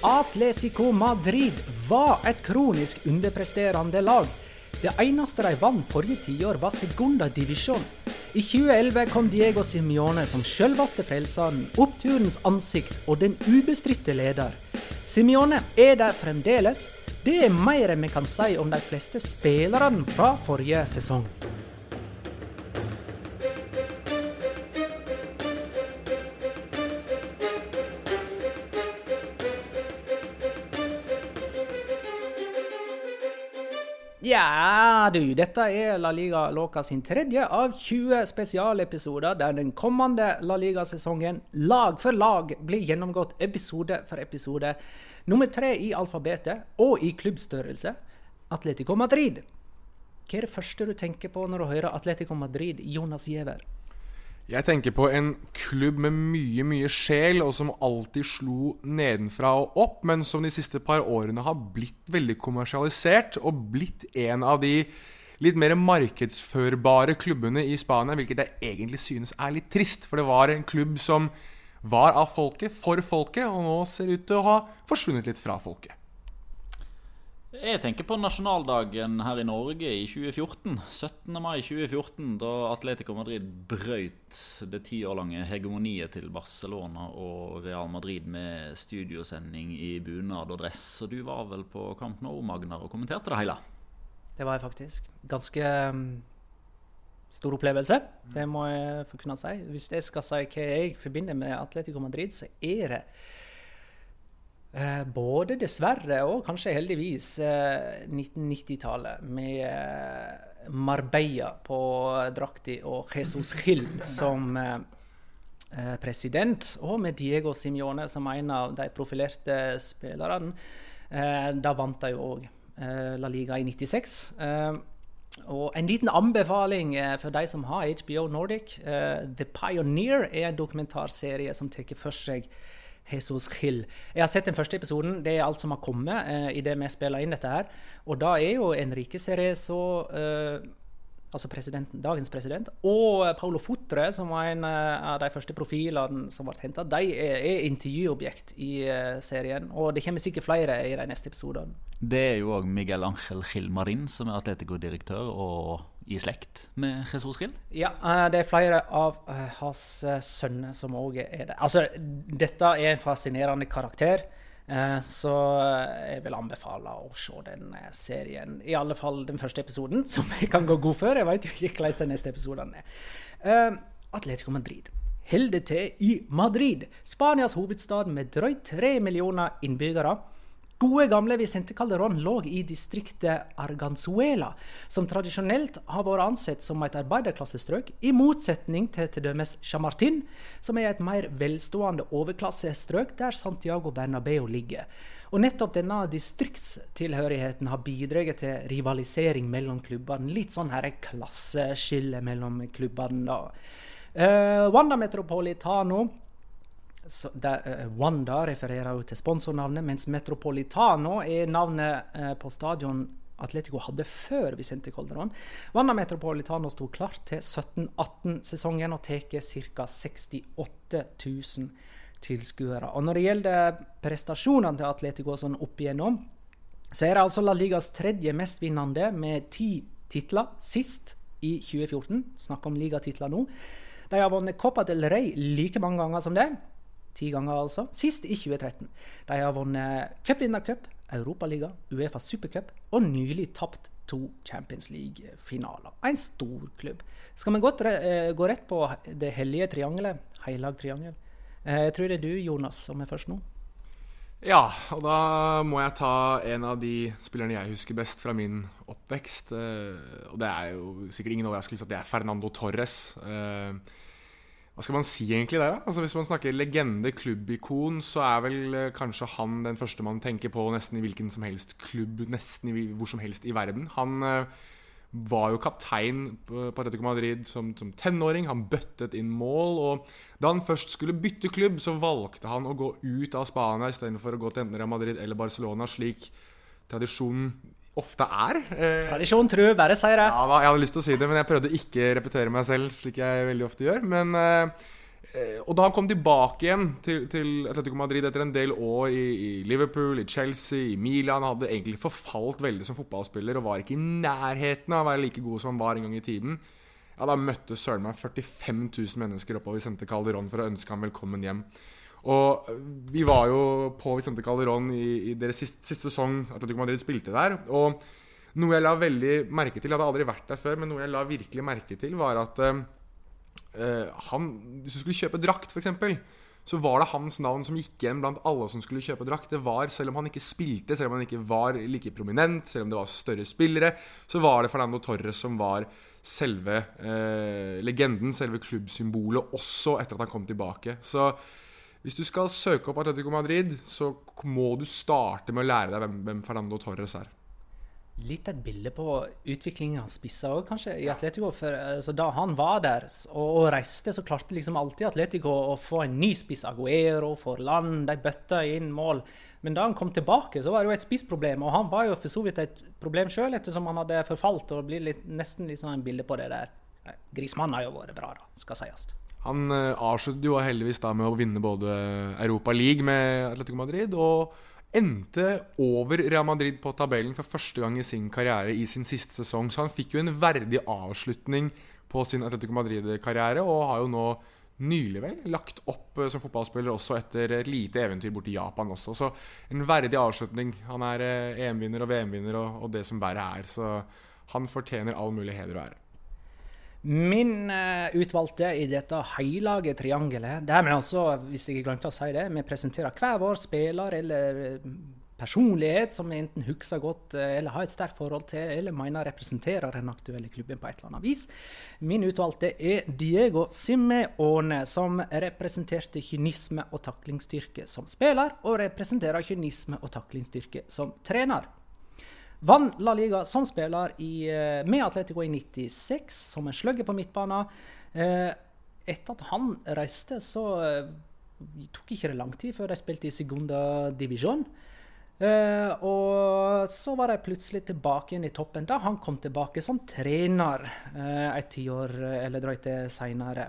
Atletico Madrid var et kronisk underpresterende lag. Det eneste de vant forrige tiår, var Segunda Divisjon. I 2011 kom Diego Simione som selveste frelseren, oppturens ansikt og den ubestridte leder. Simione er der fremdeles. Det er mer enn vi kan si om de fleste spillerne fra forrige sesong. Ja du, dette er La Liga Låka sin tredje av 20 spesialepisoder der den kommende La Liga-sesongen lag for lag blir gjennomgått episode for episode. Nummer tre i alfabetet og i klubbstørrelse Atletico Madrid. Hva er det første du tenker på når du hører Atletico Madrid, Jonas Giæver? Jeg tenker på en klubb med mye, mye sjel, og som alltid slo nedenfra og opp, men som de siste par årene har blitt veldig kommersialisert og blitt en av de litt mer markedsførbare klubbene i Spania, hvilket jeg egentlig synes er litt trist. For det var en klubb som var av folket, for folket, og nå ser ut til å ha forsvunnet litt fra folket. Jeg tenker på nasjonaldagen her i Norge i 2014. 17. mai 2014, da Atletico Madrid brøyt det ti år lange hegemoniet til Barcelona og Real Madrid med studiosending i bunad og dress. Og du var vel på Camp Nou, Magnar, og kommenterte det hele? Det var jeg faktisk. Ganske um, stor opplevelse, det må jeg få kunne si. Hvis jeg skal si hva jeg forbinder med Atletico Madrid, så er det både dessverre og kanskje heldigvis eh, 1990-tallet med eh, Marbella på drakta og Jesus Gil som eh, eh, president, og med Diego Simione som en av de profilerte spillerne. Eh, da vant de jo òg La Liga i 96. og en liten anbefaling for de som har HBO Nordic. The Pioneer er en dokumentarserie som tar for seg Jesus Hill. Jeg har sett den første episoden. Det er alt som har kommet eh, i det vi spiller inn dette her. Og da er jo Enrique Cerezo eh, altså dagens president, og Paolo Futre, som var en uh, av de første profilene som ble henta, de er, er, intervjuobjekt i uh, serien. Og det kommer sikkert flere i de neste episodene. Det er jo òg Miguel Ángel Gilmarin, som er Atletico-direktør og i slekt med Jesus Grill? Ja, uh, det er flere av hans sønner som òg er det. Altså, dette er en fascinerende karakter. Eh, så jeg vil anbefale å se den eh, serien. I alle fall den første episoden, som jeg kan gå god for. Jeg vet jo ikke hvordan den neste episoden er. Eh, Atletico Madrid holder til i Madrid, Spanias hovedstad med drøyt tre millioner innbyggere. Gode, gamle Vicente Calderón lå i distriktet Arganzuela, som tradisjonelt har vært ansett som et arbeiderklassestrøk, i motsetning til t.d. Chamartin, som er et mer velstående overklassestrøk der Santiago Bernabeu ligger. Og nettopp denne distriktstilhørigheten har bidratt til rivalisering mellom klubbene. Litt sånn her klasseskille mellom klubbene. da. Uh, Wanda Metropolitano uh, Wanda refererer jo til sponsornavnet, mens Metropolitano er navnet uh, på stadion Atletico hadde før Vicente Calderón. Wanda Metropolitano sto klart til 17-18-sesongen og tar ca. 68 000 tilskuere. Og når det gjelder prestasjonene til Atletico sånn opp igjennom, så er det altså La Ligas tredje mestvinnende med ti titler, sist i 2014. Snakk om ligatitler nå. De har vunnet Copa del Rey like mange ganger som det. Ti ganger, altså. Sist i 2013. De har vunnet cupvinnercup, Europaliga, Uefa supercup og nylig tapt to Champions League-finaler. En stor klubb. Skal vi godt uh, gå rett på det hellige triangelet? Heilag triangel. Uh, jeg tror det er du, Jonas, som er først nå. Ja, og da må jeg ta en av de spillerne jeg husker best fra min oppvekst. Uh, og det er jo sikkert ingen overraskelse at det er Fernando Torres. Hva skal man si egentlig der, da? Altså Hvis man snakker legende, klubbikon, så er vel eh, kanskje han den første man tenker på nesten i hvilken som helst klubb, nesten i, hvor som helst i verden. Han eh, var jo kaptein på Atletico Madrid som, som, tenåring. Han bøttet inn mål. Og da han først skulle bytte klubb, så valgte han å gå ut av Spania istedenfor å gå til enten Real Madrid eller Barcelona, slik tradisjonen ofte er. Eh, Tradisjon tru, bare det. Ja da, Jeg hadde lyst til å si det, men jeg prøvde ikke å repetere meg selv, slik jeg veldig ofte gjør. Men eh, Eh, og da han kom tilbake igjen til, til Atletico Madrid etter en del år i, i, Liverpool, i Chelsea, i Milan Hadde egentlig forfalt veldig som fotballspiller og var ikke i nærheten av å være like god som han var en gang i tiden. Ja, Da møtte søren meg 45 000 mennesker oppover Vicente Calderón for å ønske ham velkommen hjem. Og vi var jo på Vicente Calderón i, i deres siste, siste sesong Atletico Madrid spilte der. Og noe jeg la veldig merke til, jeg hadde aldri vært der før, men noe jeg la virkelig merke til, var at uh, han, hvis du skulle kjøpe drakt, f.eks., så var det hans navn som gikk igjen blant alle som skulle kjøpe drakt. Det var, Selv om han ikke spilte, selv om han ikke var like prominent, selv om det var større spillere, så var det Fernando Torres som var selve uh, legenden, selve klubbsymbolet, også etter at han kom tilbake. Så hvis du skal søke opp Atletico Madrid, så må du starte med å lære deg hvem, hvem Fernando Torres er litt et bilde på utviklingen han spissa òg, kanskje, i Atletico. For altså, Da han var der og, og, reiste, så klarte liksom alltid Atletico å få en ny spiss. Aguero, Forland, de bøtta inn mål. Men da han kom tilbake, så var det jo et spissproblem. Og han var jo for så vidt et problem sjøl, ettersom han hadde forfalt. og blir litt, nesten sånn en bilde på det der. Grismannen har jo vært bra, da, skal sies. Han uh, avsluttet jo heldigvis da med å vinne både Europa League med Atletico Madrid og endte over Real Madrid på tabellen for første gang i sin karriere i sin siste sesong. Så han fikk jo en verdig avslutning på sin Atletico Madrid-karriere, og har jo nå nylig vel lagt opp eh, som fotballspiller også etter et lite eventyr borti Japan også. Så en verdig avslutning. Han er eh, EM-vinner og VM-vinner og, og, det som bare er. Så han fortjener all mulig heder og ære. Min uh, utvalgte i dette hellige triangelet Der vi altså, hvis jeg glemte å si det, vi presenterer hver vår spiller eller eh, personlighet som vi enten husker godt eh, eller har et sterkt forhold til, eller mener representerer den aktuelle klubben på et eller annet vis. Min utvalgte er Diego Simeone, som representerte kynisme og taklingsstyrke som spiller, og representerer kynisme og taklingsstyrke som trener. Vann La Liga som spiller i, eh, med Atletico i 96, som en slugger på midtbanen. Eh, etter at han reiste, så eh, tok ikke det lang tid før de spilte i Segunda Division. og så var de plutselig tilbake igjen i toppen da han kom tilbake som trener et tiår eller drøyt seinere.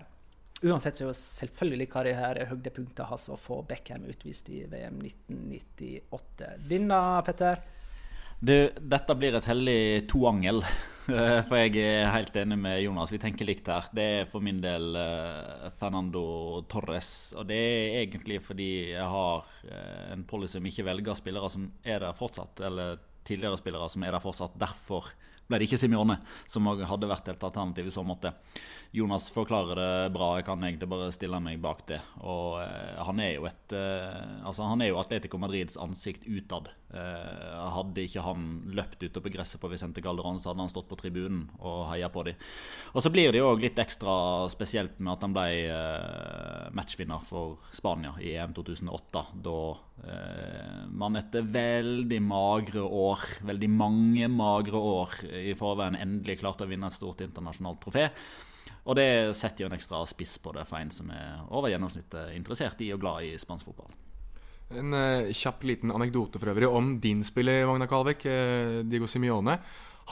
Uansett så er jo selvfølgelig karrierehøydepunktet hans å få Beckham utvist i VM 1998. Denne, Petter? Du, dette blir et hellig toangel. For jeg er helt enig med Jonas. Vi tenker likt her. Det er for min del uh, Fernando Torres. Og det er egentlig fordi jeg har uh, en policy som ikke velger spillere som er der fortsatt, eller tidligere spillere som er der fortsatt. Derfor ble det ikke Simione, som hadde vært et alternativ i så måte. Jonas forklarer det bra. Jeg kan egentlig bare stille meg bak det. Og eh, han er jo et eh, Altså, han er jo Atletico Madrids ansikt utad. Eh, hadde ikke han løpt ute på gresset på Vicente Calderón, så hadde han stått på tribunen og heia på dem. Og så blir det jo litt ekstra spesielt med at han ble eh, matchvinner for Spania i EM 2008. Da eh, man etter veldig magre år, veldig mange magre år i forveien endelig klart å vinne et stort internasjonalt trofé. Og det setter jo en ekstra spiss på det for en som er over gjennomsnittet interessert i og glad i spansk fotball. En uh, kjapp liten anekdote for øvrig om din spiller, Magna Kalvik, uh, Diego Simione.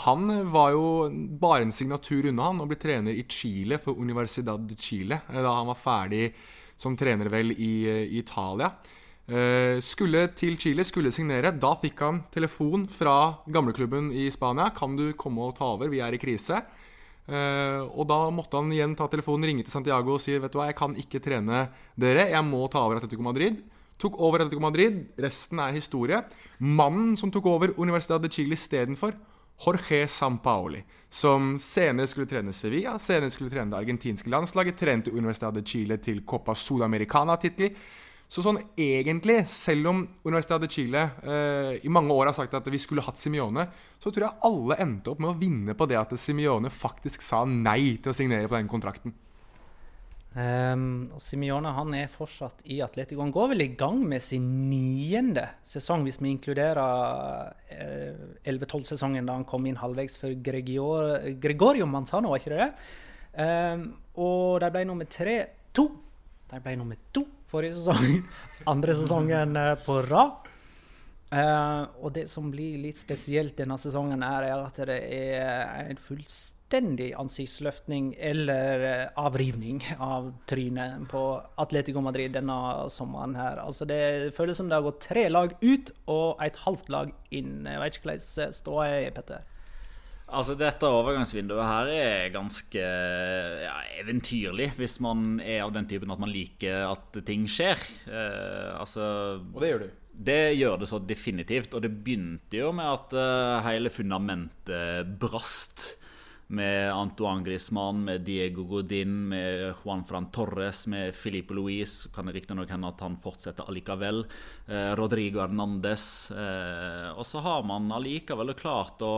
Han var jo bare en signatur unna han å bli trener i Chile for Universidad de Chile uh, da han var ferdig som trener vel i, i Italia. Uh, skulle til Chile, skulle signere. Da fikk han telefon fra gamleklubben i Spania. 'Kan du komme og ta over? Vi er i krise'. Uh, og da måtte han igjen ta telefonen, ringe til Santiago og si 'Vet du hva, jeg kan ikke trene dere. Jeg må ta over Atletico Madrid'. Tok over Atletico Madrid. Resten er historie. Mannen som tok over Universidad de Chile istedenfor, Jorge Sampaoli, som senere skulle trene Sevilla, senere skulle trene det argentinske landslaget, trente Universidad de Chile til Copa Sudamericana-tittel. Så sånn egentlig, selv om Universitetet de Chile eh, i mange år har sagt at vi skulle hatt Simione, så tror jeg alle endte opp med å vinne på det at Simione faktisk sa nei til å signere på den kontrakten. Um, og Simione han er fortsatt i Atletico. Han går vel i gang med sin niende sesong, hvis vi inkluderer eh, 11-12-sesongen da han kom inn halvveis for Gregor, Gregorio Manzano, var ikke det det? Um, og de ble nummer tre to. De ble nummer to forrige sesong. Andre sesongen eh, på rad. Uh, og det som blir litt spesielt denne sesongen, er at det er en fullstendig ansiktsløftning eller eh, avrivning av trynet på Atletico Madrid denne sommeren her. Altså Det føles som det har gått tre lag ut og et halvt lag inn. Jeg vet ikke hvordan ståa er, Petter? Altså Dette overgangsvinduet her er ganske eventyrlig, hvis man er av den typen at man liker at ting skjer. Eh, altså, og det gjør du? Det gjør det så definitivt. Og det begynte jo med at uh, hele fundamentet brast. Med Antoine Griezmann, med Diego Godin, med Juan Fran Torres, med Filipe Luis. Kan det riktignok hende at han fortsetter allikevel. Eh, Rodrigo Hernandez. Uh, og så har man allikevel klart å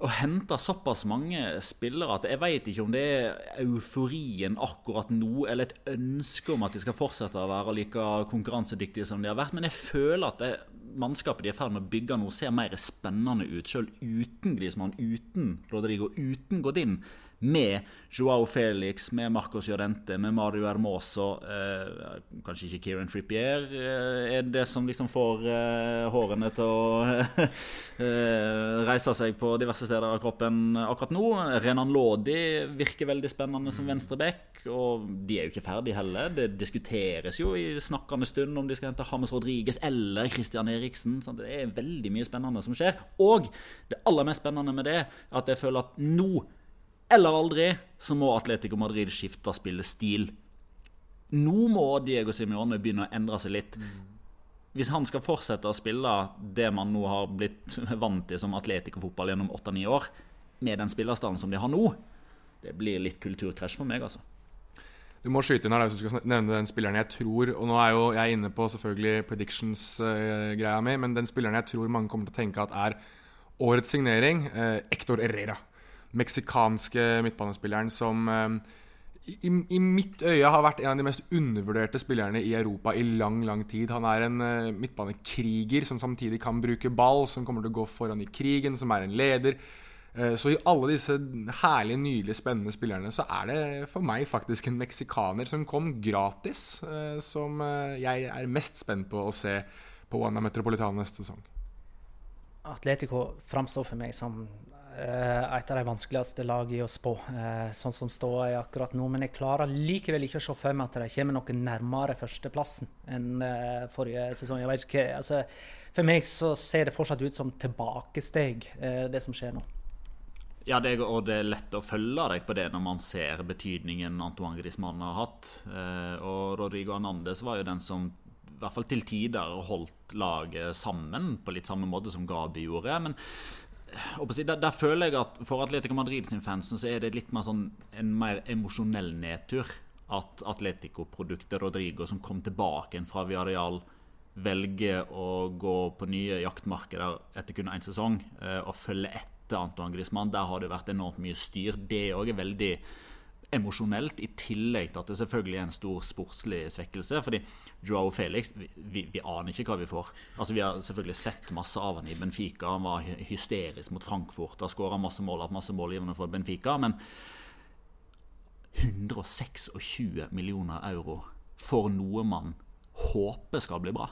å hente såpass mange spillere at jeg vet ikke om det er euforien akkurat nå, eller et ønske om at de skal fortsette å være like konkurransedyktige som de har vært. Men jeg føler at det, mannskapet de er i ferd med å bygge nå, ser mer spennende ut. Selv uten Grismann, uten Rodrigo, uten Godin med Joao Felix, med Marcos Llorente, med Mario Hermoso eh, Kanskje ikke Kieran Trippier eh, er det som liksom får eh, hårene til å eh, reise seg på diverse steder av kroppen akkurat nå. Renan Lodi virker veldig spennende som venstreback, og de er jo ikke ferdige heller. Det diskuteres jo i snakkende stund om de skal hente James Rodriguez eller Christian Eriksen. Så det er veldig mye spennende som skjer. Og det aller mest spennende med det er at jeg føler at nå eller aldri så må Atletico Madrid skifte spillestil. Nå må Diego Simione begynne å endre seg litt. Hvis han skal fortsette å spille det man nå har blitt vant til som Atletico-fotball gjennom 8-9 år, med den spillerstanden som de har nå, det blir litt kulturkrasj for meg, altså. Du må skyte inn her hvis du skal nevne den spilleren jeg tror Og nå er jo jeg inne på selvfølgelig predictions-greia uh, mi, men den spilleren jeg tror mange kommer til å tenke at er årets signering, Hector Herrera meksikanske midtbanespilleren som eh, i, i, mitt øye har vært en av de mest undervurderte spillerne i Europa i lang lang tid. Han er en uh, midtbanekriger som samtidig kan bruke ball, som kommer til å gå foran i krigen, som er en leder. Uh, så i alle disse herlige, nydelige, spennende spillerne så er det for meg faktisk en meksikaner som kom gratis, uh, som jeg er mest spent på å se på Wanda Metropolitan neste sesong. Atletico framstår for meg som Eh, et av de vanskeligste lagene å spå, eh, sånn som ståa er akkurat nå. Men jeg klarer likevel ikke å se for meg at de kommer noe nærmere førsteplassen enn eh, forrige sesong. Jeg vet ikke, altså, for meg så ser det fortsatt ut som tilbakesteg, det som skjer nå. Ja, det er, og det er lett å følge deg på det når man ser betydningen Antoine Griezmann har hatt. og Rodrigo Anandes var jo den som i hvert fall til tider holdt laget sammen på litt samme måte som Gabi gjorde. Men der, der, føler jeg at for Atletico Madrid sin fansen så er det litt mer sånn en mer emosjonell nedtur at Atletico-produktet Rodrigo, som kom tilbake fra Viareal, velger å gå på nye jaktmarkeder etter kun én sesong eh, og følge etter Antoine Griezmann. Der har det vært enormt mye styr. Det òg er veldig emosjonelt, i tillegg til at det selvfølgelig er en stor sportslig svekkelse. Fordi Joao Felix vi, vi, aner ikke hva vi får. Altså Vi har selvfølgelig sett masse av han i Benfica. Han var hysterisk mot Frankfurt. Har skåra masse mål, hatt masse målgivende for Benfica. Men 126 millioner euro for noe man håper skal bli bra.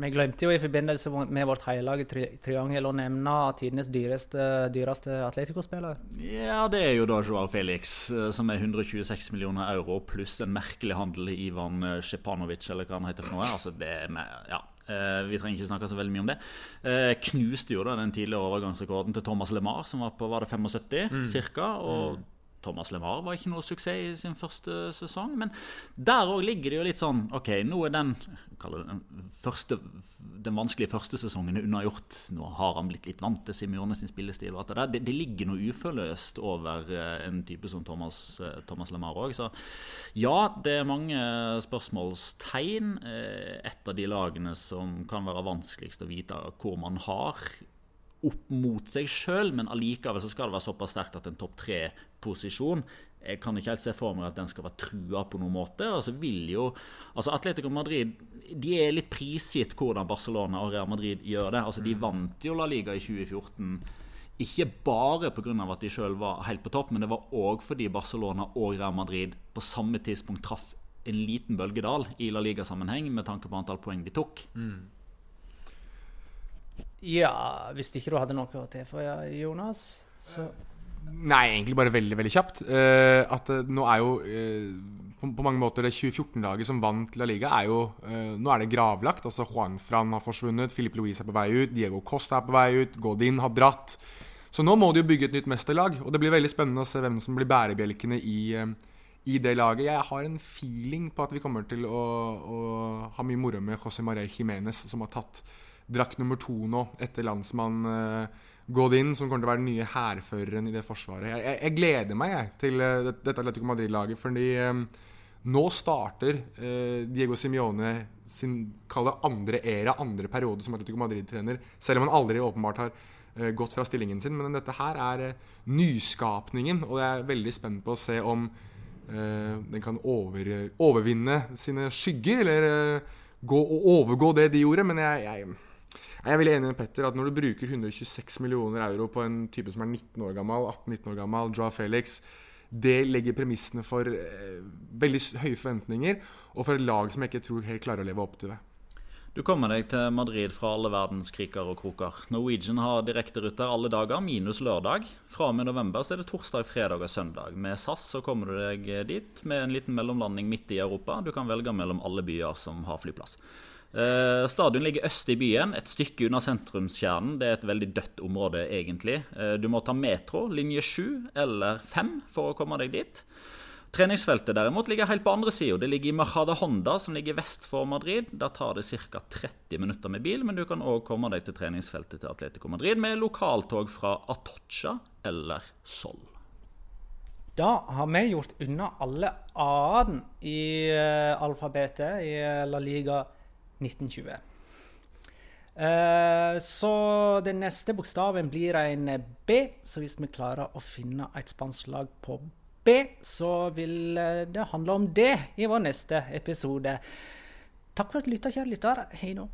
Vi glemte jo i forbindelse med vårt hellige tri triangel å nevne tidenes dyreste, dyreste Atletico-spiller. Ja, det er jo da Joao Felix, eh, som er 126 millioner euro, pluss en merkelig handel i Ivan Sjepanovic, eller hva han heter for noe. Altså, det er med, ja, eh, vi trenger ikke snakke så veldig mye om det. Eh, knuste jo da den tidligere overgangsrekorden til Thomas LeMar, som var på var det 75 mm. ca. Og mm. Thomas LeMar var ikke noe suksess i sin første sesong. Men der òg ligger det jo litt sånn OK, nå er den, den, første, den vanskelige første sesongen unnagjort. Nå har han blitt litt vant til Simione sin spillestil. og det, det, det, ligger noe uforløst over eh, en type som Thomas, eh, Thomas LeMar òg. Så ja, det er mange spørsmålstegn. Eh, et av de lagene som kan være vanskeligst å vite hvor man har opp mot seg sjøl, men allikevel så skal det være såpass sterkt at en topp tre-posisjon Jeg kan ikke helt se for meg at den skal være trua på noen måte. Altså vil jo, altså Atletico Madrid de er litt prisgitt hvordan Barcelona og Real Madrid gjør det. Altså De mm. vant jo La Liga i 2014. Ikke bare pga. at de sjøl var helt på topp, men det var òg fordi Barcelona og Real Madrid på samme tidspunkt traff en liten bølgedal i La Liga-sammenheng med tanke på antall poeng de tok. Mm. Ja, hvis ikke du hadde noe å tilføye, Jonas, så Nei, egentlig bare veldig veldig kjapt. Uh, at uh, nå er jo uh, på, på, mange måter det 2014-laget som vant La Liga, er jo Nå er det gravlagt. altså Juan Fran har forsvunnet, Filip Luis er på vei ut, Diego Costa er på vei ut, Godin har dratt. Så nå må de jo bygge et nytt mesterlag, og det blir veldig spennende å se hvem som blir bærebjelkene i, i det laget. Jeg har en feeling på at vi kommer til å, å ha mye moro med José Maré Jiménez, som har tatt drakt nummer to nå etter landsmann. Uh, Godin, som kommer til å være den nye hærføreren i det forsvaret. Jeg, jeg, jeg gleder meg jeg, til uh, dette Atletico Madrid-laget, fordi um, nå starter uh, Diego Simione sin kalle andre era, andre periode som Atletico Madrid-trener, selv om han aldri åpenbart har gått fra stillingen sin. Men dette her er nyskapningen, og jeg er veldig spent på å se om den kan over, overvinne sine skygger, eller gå og overgå det de gjorde. Men jeg, jeg jeg er veldig enig med Petter at når du bruker 126 millioner euro på en type som er 19 år gammel, 18-19 år gammel, Joa Felix det legger premissene for eh, veldig høye forventninger, og for et lag som jeg ikke tror helt klarer å leve opp til det. Du kommer deg til Madrid fra alle verdens kriker og kroker. Norwegian har direkteruter alle dager, minus lørdag. Fra og med november så er det torsdag, fredag og søndag. Med SAS så kommer du deg dit med en liten mellomlanding midt i Europa. Du kan velge mellom alle byer som har flyplass. Uh, stadion ligger øst i byen, et stykke unna sentrumskjernen. Det er et veldig dødt område, egentlig. Uh, du må ta metro, linje 7 eller 5 for å komme deg dit. Treningsfeltet derimot ligger helt på andre sida. Det ligger i Mahada Honda, som ligger vest for Madrid. Der tar det ca. 30 minutter med bil, men du kan òg komme deg til treningsfeltet til Atletico Madrid med lokaltog fra Atocha eller Sol. Da har vi gjort unna alle a-en i uh, alfabetet i La Liga 1920. Uh, så den neste bokstaven blir en B. Så hvis vi klarer å finne et spansk lag på B, så vil eh, det handle om det i vår neste episode. Takk for at du lytta, kjære lytter. Hei nå.